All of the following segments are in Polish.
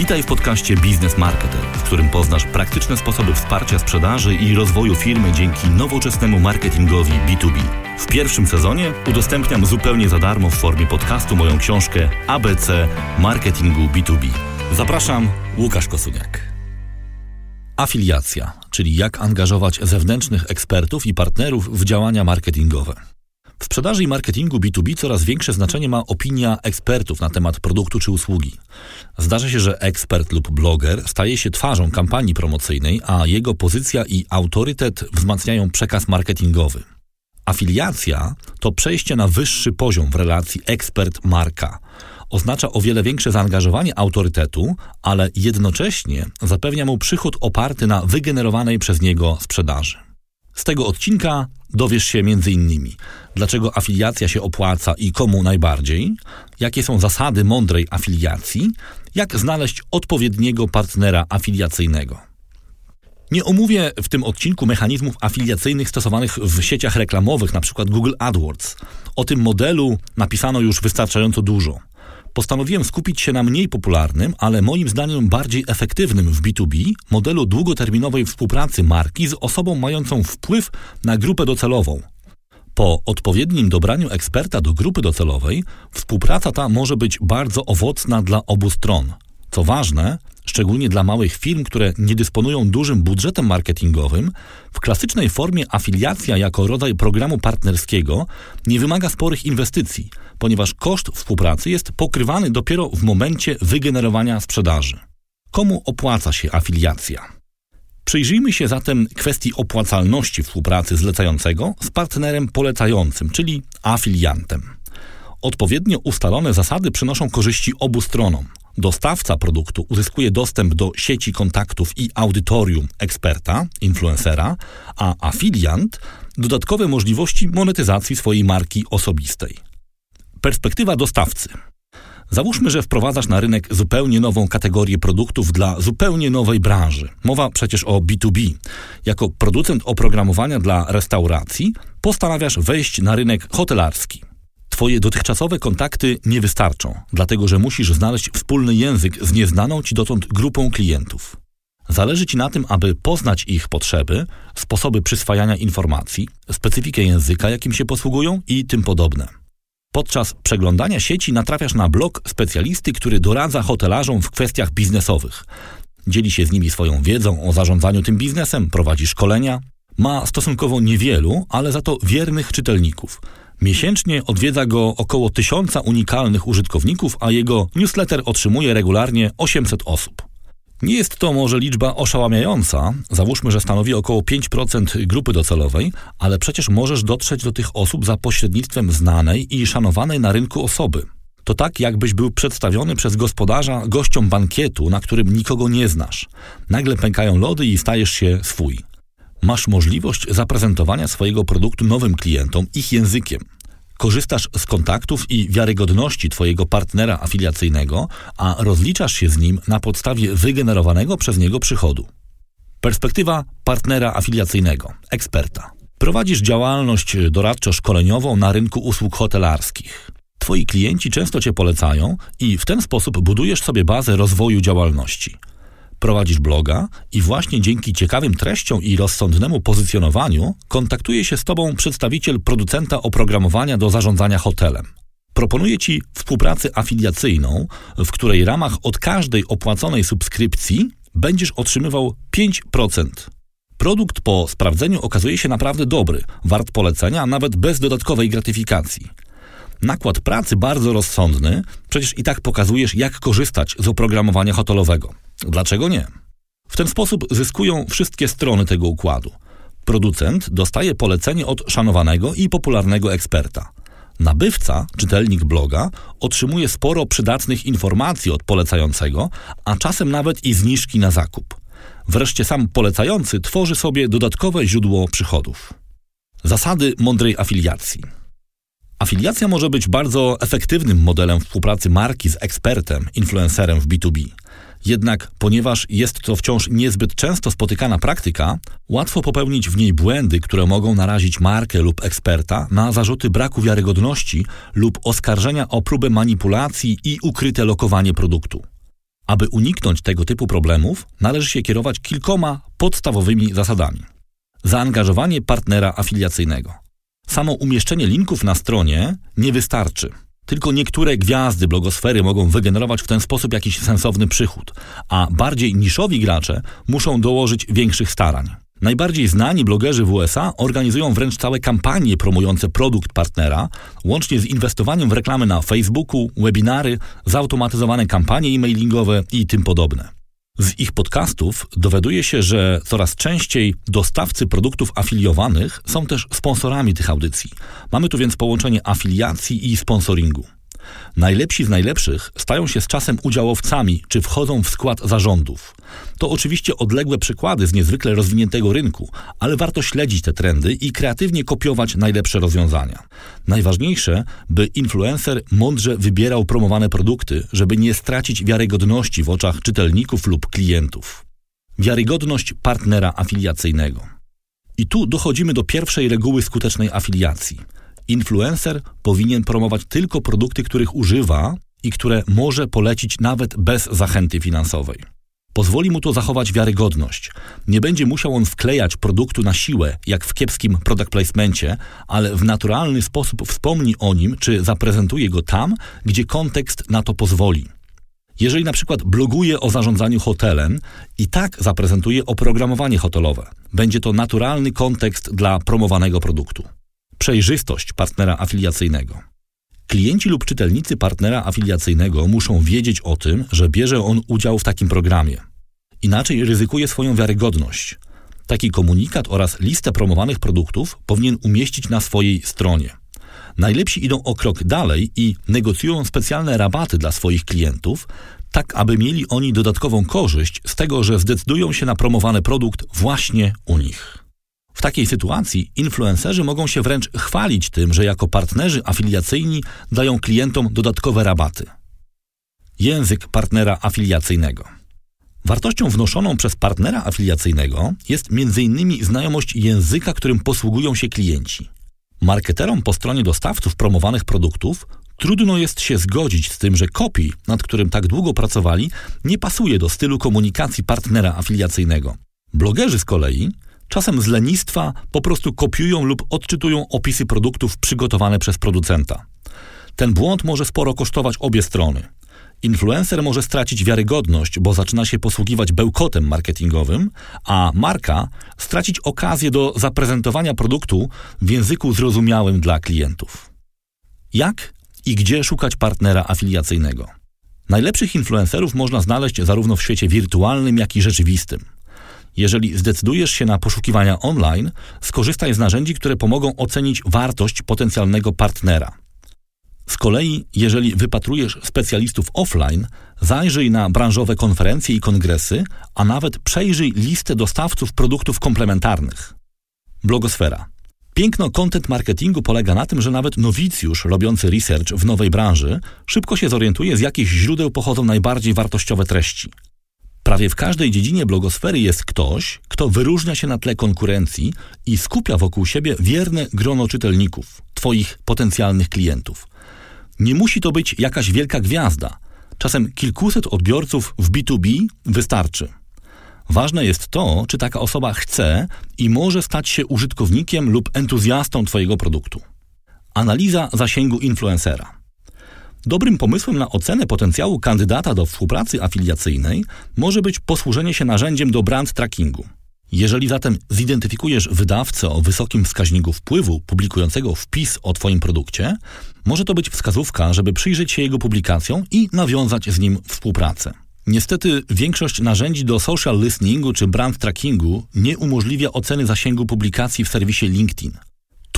Witaj w podcaście Biznes Marketer, w którym poznasz praktyczne sposoby wsparcia sprzedaży i rozwoju firmy dzięki nowoczesnemu marketingowi B2B. W pierwszym sezonie udostępniam zupełnie za darmo w formie podcastu moją książkę ABC Marketingu B2B. Zapraszam, Łukasz Kosuniak. Afiliacja, czyli jak angażować zewnętrznych ekspertów i partnerów w działania marketingowe. W sprzedaży i marketingu B2B coraz większe znaczenie ma opinia ekspertów na temat produktu czy usługi. Zdarza się, że ekspert lub bloger staje się twarzą kampanii promocyjnej, a jego pozycja i autorytet wzmacniają przekaz marketingowy. Afiliacja to przejście na wyższy poziom w relacji ekspert-marka. Oznacza o wiele większe zaangażowanie autorytetu, ale jednocześnie zapewnia mu przychód oparty na wygenerowanej przez niego sprzedaży. Z tego odcinka dowiesz się m.in. dlaczego afiliacja się opłaca i komu najbardziej, jakie są zasady mądrej afiliacji, jak znaleźć odpowiedniego partnera afiliacyjnego. Nie omówię w tym odcinku mechanizmów afiliacyjnych stosowanych w sieciach reklamowych, np. Google AdWords. O tym modelu napisano już wystarczająco dużo postanowiłem skupić się na mniej popularnym, ale moim zdaniem bardziej efektywnym w B2B modelu długoterminowej współpracy marki z osobą mającą wpływ na grupę docelową. Po odpowiednim dobraniu eksperta do grupy docelowej, współpraca ta może być bardzo owocna dla obu stron. Co ważne, szczególnie dla małych firm, które nie dysponują dużym budżetem marketingowym, w klasycznej formie afiliacja jako rodzaj programu partnerskiego nie wymaga sporych inwestycji, ponieważ koszt współpracy jest pokrywany dopiero w momencie wygenerowania sprzedaży. Komu opłaca się afiliacja? Przyjrzyjmy się zatem kwestii opłacalności współpracy zlecającego z partnerem polecającym, czyli afiliantem. Odpowiednio ustalone zasady przynoszą korzyści obu stronom. Dostawca produktu uzyskuje dostęp do sieci kontaktów i audytorium eksperta, influencera, a afiliant dodatkowe możliwości monetyzacji swojej marki osobistej. Perspektywa dostawcy. Załóżmy, że wprowadzasz na rynek zupełnie nową kategorię produktów dla zupełnie nowej branży. Mowa przecież o B2B. Jako producent oprogramowania dla restauracji postanawiasz wejść na rynek hotelarski. Twoje dotychczasowe kontakty nie wystarczą, dlatego że musisz znaleźć wspólny język z nieznaną ci dotąd grupą klientów. Zależy Ci na tym, aby poznać ich potrzeby, sposoby przyswajania informacji, specyfikę języka, jakim się posługują i tym podobne. Podczas przeglądania sieci natrafiasz na blog specjalisty, który doradza hotelarzom w kwestiach biznesowych. Dzieli się z nimi swoją wiedzą o zarządzaniu tym biznesem, prowadzi szkolenia. Ma stosunkowo niewielu, ale za to wiernych czytelników – Miesięcznie odwiedza go około tysiąca unikalnych użytkowników, a jego newsletter otrzymuje regularnie 800 osób. Nie jest to może liczba oszałamiająca, załóżmy, że stanowi około 5% grupy docelowej, ale przecież możesz dotrzeć do tych osób za pośrednictwem znanej i szanowanej na rynku osoby. To tak, jakbyś był przedstawiony przez gospodarza gościom bankietu, na którym nikogo nie znasz. Nagle pękają lody i stajesz się swój masz możliwość zaprezentowania swojego produktu nowym klientom ich językiem. Korzystasz z kontaktów i wiarygodności Twojego partnera afiliacyjnego, a rozliczasz się z nim na podstawie wygenerowanego przez niego przychodu. Perspektywa partnera afiliacyjnego, eksperta. Prowadzisz działalność doradczo-szkoleniową na rynku usług hotelarskich. Twoi klienci często Cię polecają i w ten sposób budujesz sobie bazę rozwoju działalności – prowadzisz bloga i właśnie dzięki ciekawym treściom i rozsądnemu pozycjonowaniu kontaktuje się z Tobą przedstawiciel producenta oprogramowania do zarządzania hotelem. Proponuje Ci współpracę afiliacyjną, w której ramach od każdej opłaconej subskrypcji będziesz otrzymywał 5%. Produkt po sprawdzeniu okazuje się naprawdę dobry, wart polecenia, nawet bez dodatkowej gratyfikacji. Nakład pracy bardzo rozsądny, przecież i tak pokazujesz, jak korzystać z oprogramowania hotelowego. Dlaczego nie? W ten sposób zyskują wszystkie strony tego układu. Producent dostaje polecenie od szanowanego i popularnego eksperta. Nabywca, czytelnik bloga, otrzymuje sporo przydatnych informacji od polecającego, a czasem nawet i zniżki na zakup. Wreszcie sam polecający tworzy sobie dodatkowe źródło przychodów. Zasady mądrej afiliacji. Afiliacja może być bardzo efektywnym modelem współpracy marki z ekspertem, influencerem w B2B. Jednak ponieważ jest to wciąż niezbyt często spotykana praktyka, łatwo popełnić w niej błędy, które mogą narazić markę lub eksperta na zarzuty braku wiarygodności lub oskarżenia o próbę manipulacji i ukryte lokowanie produktu. Aby uniknąć tego typu problemów, należy się kierować kilkoma podstawowymi zasadami. Zaangażowanie partnera afiliacyjnego. Samo umieszczenie linków na stronie nie wystarczy. Tylko niektóre gwiazdy blogosfery mogą wygenerować w ten sposób jakiś sensowny przychód, a bardziej niszowi gracze muszą dołożyć większych starań. Najbardziej znani blogerzy w USA organizują wręcz całe kampanie promujące produkt partnera, łącznie z inwestowaniem w reklamy na Facebooku, webinary, zautomatyzowane kampanie e-mailingowe i tym podobne. Z ich podcastów dowiaduje się, że coraz częściej dostawcy produktów afiliowanych są też sponsorami tych audycji. Mamy tu więc połączenie afiliacji i sponsoringu. Najlepsi z najlepszych stają się z czasem udziałowcami czy wchodzą w skład zarządów. To oczywiście odległe przykłady z niezwykle rozwiniętego rynku, ale warto śledzić te trendy i kreatywnie kopiować najlepsze rozwiązania. Najważniejsze, by influencer mądrze wybierał promowane produkty, żeby nie stracić wiarygodności w oczach czytelników lub klientów. Wiarygodność partnera afiliacyjnego. I tu dochodzimy do pierwszej reguły skutecznej afiliacji – Influencer powinien promować tylko produkty, których używa i które może polecić nawet bez zachęty finansowej. Pozwoli mu to zachować wiarygodność. Nie będzie musiał on wklejać produktu na siłę, jak w kiepskim product placemencie, ale w naturalny sposób wspomni o nim, czy zaprezentuje go tam, gdzie kontekst na to pozwoli. Jeżeli na przykład bloguje o zarządzaniu hotelem i tak zaprezentuje oprogramowanie hotelowe, będzie to naturalny kontekst dla promowanego produktu przejrzystość partnera afiliacyjnego. Klienci lub czytelnicy partnera afiliacyjnego muszą wiedzieć o tym, że bierze on udział w takim programie. Inaczej ryzykuje swoją wiarygodność. Taki komunikat oraz listę promowanych produktów powinien umieścić na swojej stronie. Najlepsi idą o krok dalej i negocjują specjalne rabaty dla swoich klientów, tak aby mieli oni dodatkową korzyść z tego, że zdecydują się na promowany produkt właśnie u nich. W takiej sytuacji influencerzy mogą się wręcz chwalić tym, że jako partnerzy afiliacyjni dają klientom dodatkowe rabaty. Język partnera afiliacyjnego. Wartością wnoszoną przez partnera afiliacyjnego jest m.in. znajomość języka, którym posługują się klienci. Marketerom po stronie dostawców promowanych produktów trudno jest się zgodzić z tym, że kopii, nad którym tak długo pracowali, nie pasuje do stylu komunikacji partnera afiliacyjnego. Blogerzy z kolei Czasem z lenistwa po prostu kopiują lub odczytują opisy produktów przygotowane przez producenta. Ten błąd może sporo kosztować obie strony. Influencer może stracić wiarygodność, bo zaczyna się posługiwać bełkotem marketingowym, a marka stracić okazję do zaprezentowania produktu w języku zrozumiałym dla klientów. Jak i gdzie szukać partnera afiliacyjnego? Najlepszych influencerów można znaleźć zarówno w świecie wirtualnym, jak i rzeczywistym. Jeżeli zdecydujesz się na poszukiwania online, skorzystaj z narzędzi, które pomogą ocenić wartość potencjalnego partnera. Z kolei, jeżeli wypatrujesz specjalistów offline, zajrzyj na branżowe konferencje i kongresy, a nawet przejrzyj listę dostawców produktów komplementarnych. Blogosfera. Piękno content marketingu polega na tym, że nawet nowicjusz robiący research w nowej branży szybko się zorientuje, z jakich źródeł pochodzą najbardziej wartościowe treści. Prawie w każdej dziedzinie blogosfery jest ktoś, kto wyróżnia się na tle konkurencji i skupia wokół siebie wierne grono czytelników, Twoich potencjalnych klientów. Nie musi to być jakaś wielka gwiazda. Czasem kilkuset odbiorców w B2B wystarczy. Ważne jest to, czy taka osoba chce i może stać się użytkownikiem lub entuzjastą Twojego produktu. Analiza zasięgu influencera. Dobrym pomysłem na ocenę potencjału kandydata do współpracy afiliacyjnej może być posłużenie się narzędziem do brand trackingu. Jeżeli zatem zidentyfikujesz wydawcę o wysokim wskaźniku wpływu publikującego wpis o Twoim produkcie, może to być wskazówka, żeby przyjrzeć się jego publikacjom i nawiązać z nim współpracę. Niestety większość narzędzi do social listeningu czy brand trackingu nie umożliwia oceny zasięgu publikacji w serwisie LinkedIn.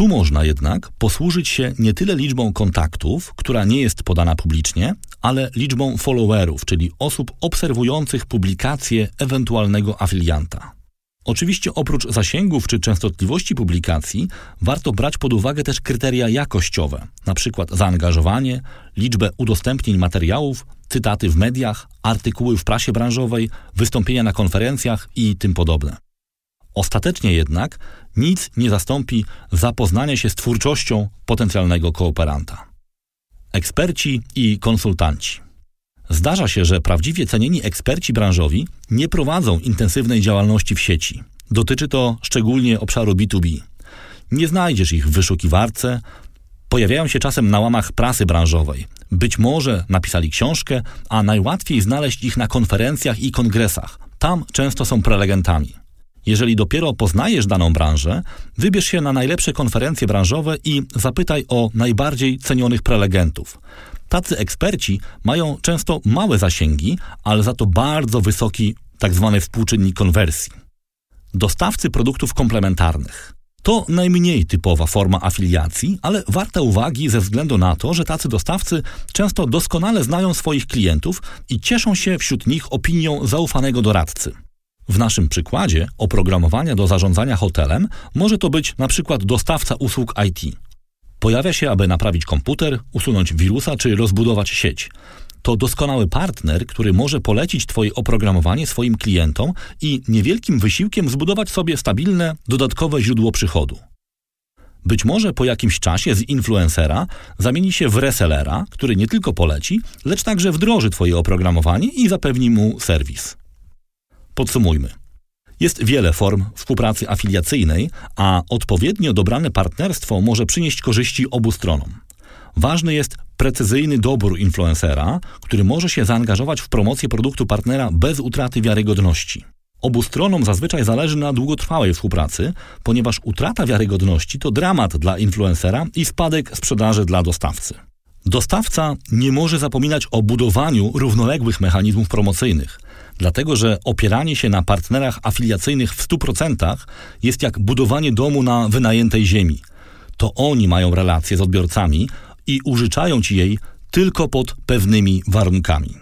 Tu można jednak posłużyć się nie tyle liczbą kontaktów, która nie jest podana publicznie, ale liczbą followerów, czyli osób obserwujących publikację ewentualnego afilianta. Oczywiście oprócz zasięgów czy częstotliwości publikacji warto brać pod uwagę też kryteria jakościowe, np. zaangażowanie, liczbę udostępnień materiałów, cytaty w mediach, artykuły w prasie branżowej, wystąpienia na konferencjach i tym podobne. Ostatecznie jednak nic nie zastąpi zapoznania się z twórczością potencjalnego kooperanta. Eksperci i konsultanci. Zdarza się, że prawdziwie cenieni eksperci branżowi nie prowadzą intensywnej działalności w sieci. Dotyczy to szczególnie obszaru B2B. Nie znajdziesz ich w wyszukiwarce, pojawiają się czasem na łamach prasy branżowej. Być może napisali książkę, a najłatwiej znaleźć ich na konferencjach i kongresach. Tam często są prelegentami. Jeżeli dopiero poznajesz daną branżę, wybierz się na najlepsze konferencje branżowe i zapytaj o najbardziej cenionych prelegentów. Tacy eksperci mają często małe zasięgi, ale za to bardzo wysoki tzw. Tak współczynnik konwersji. Dostawcy produktów komplementarnych. To najmniej typowa forma afiliacji, ale warta uwagi ze względu na to, że tacy dostawcy często doskonale znają swoich klientów i cieszą się wśród nich opinią zaufanego doradcy. W naszym przykładzie oprogramowania do zarządzania hotelem może to być na przykład dostawca usług IT. Pojawia się, aby naprawić komputer, usunąć wirusa czy rozbudować sieć. To doskonały partner, który może polecić Twoje oprogramowanie swoim klientom i niewielkim wysiłkiem zbudować sobie stabilne, dodatkowe źródło przychodu. Być może po jakimś czasie z influencera zamieni się w resellera, który nie tylko poleci, lecz także wdroży Twoje oprogramowanie i zapewni mu serwis. Podsumujmy. Jest wiele form współpracy afiliacyjnej, a odpowiednio dobrane partnerstwo może przynieść korzyści obu stronom. Ważny jest precyzyjny dobór influencera, który może się zaangażować w promocję produktu partnera bez utraty wiarygodności. Obu stronom zazwyczaj zależy na długotrwałej współpracy, ponieważ utrata wiarygodności to dramat dla influencera i spadek sprzedaży dla dostawcy. Dostawca nie może zapominać o budowaniu równoległych mechanizmów promocyjnych, dlatego że opieranie się na partnerach afiliacyjnych w 100% jest jak budowanie domu na wynajętej ziemi. To oni mają relacje z odbiorcami i użyczają ci jej tylko pod pewnymi warunkami.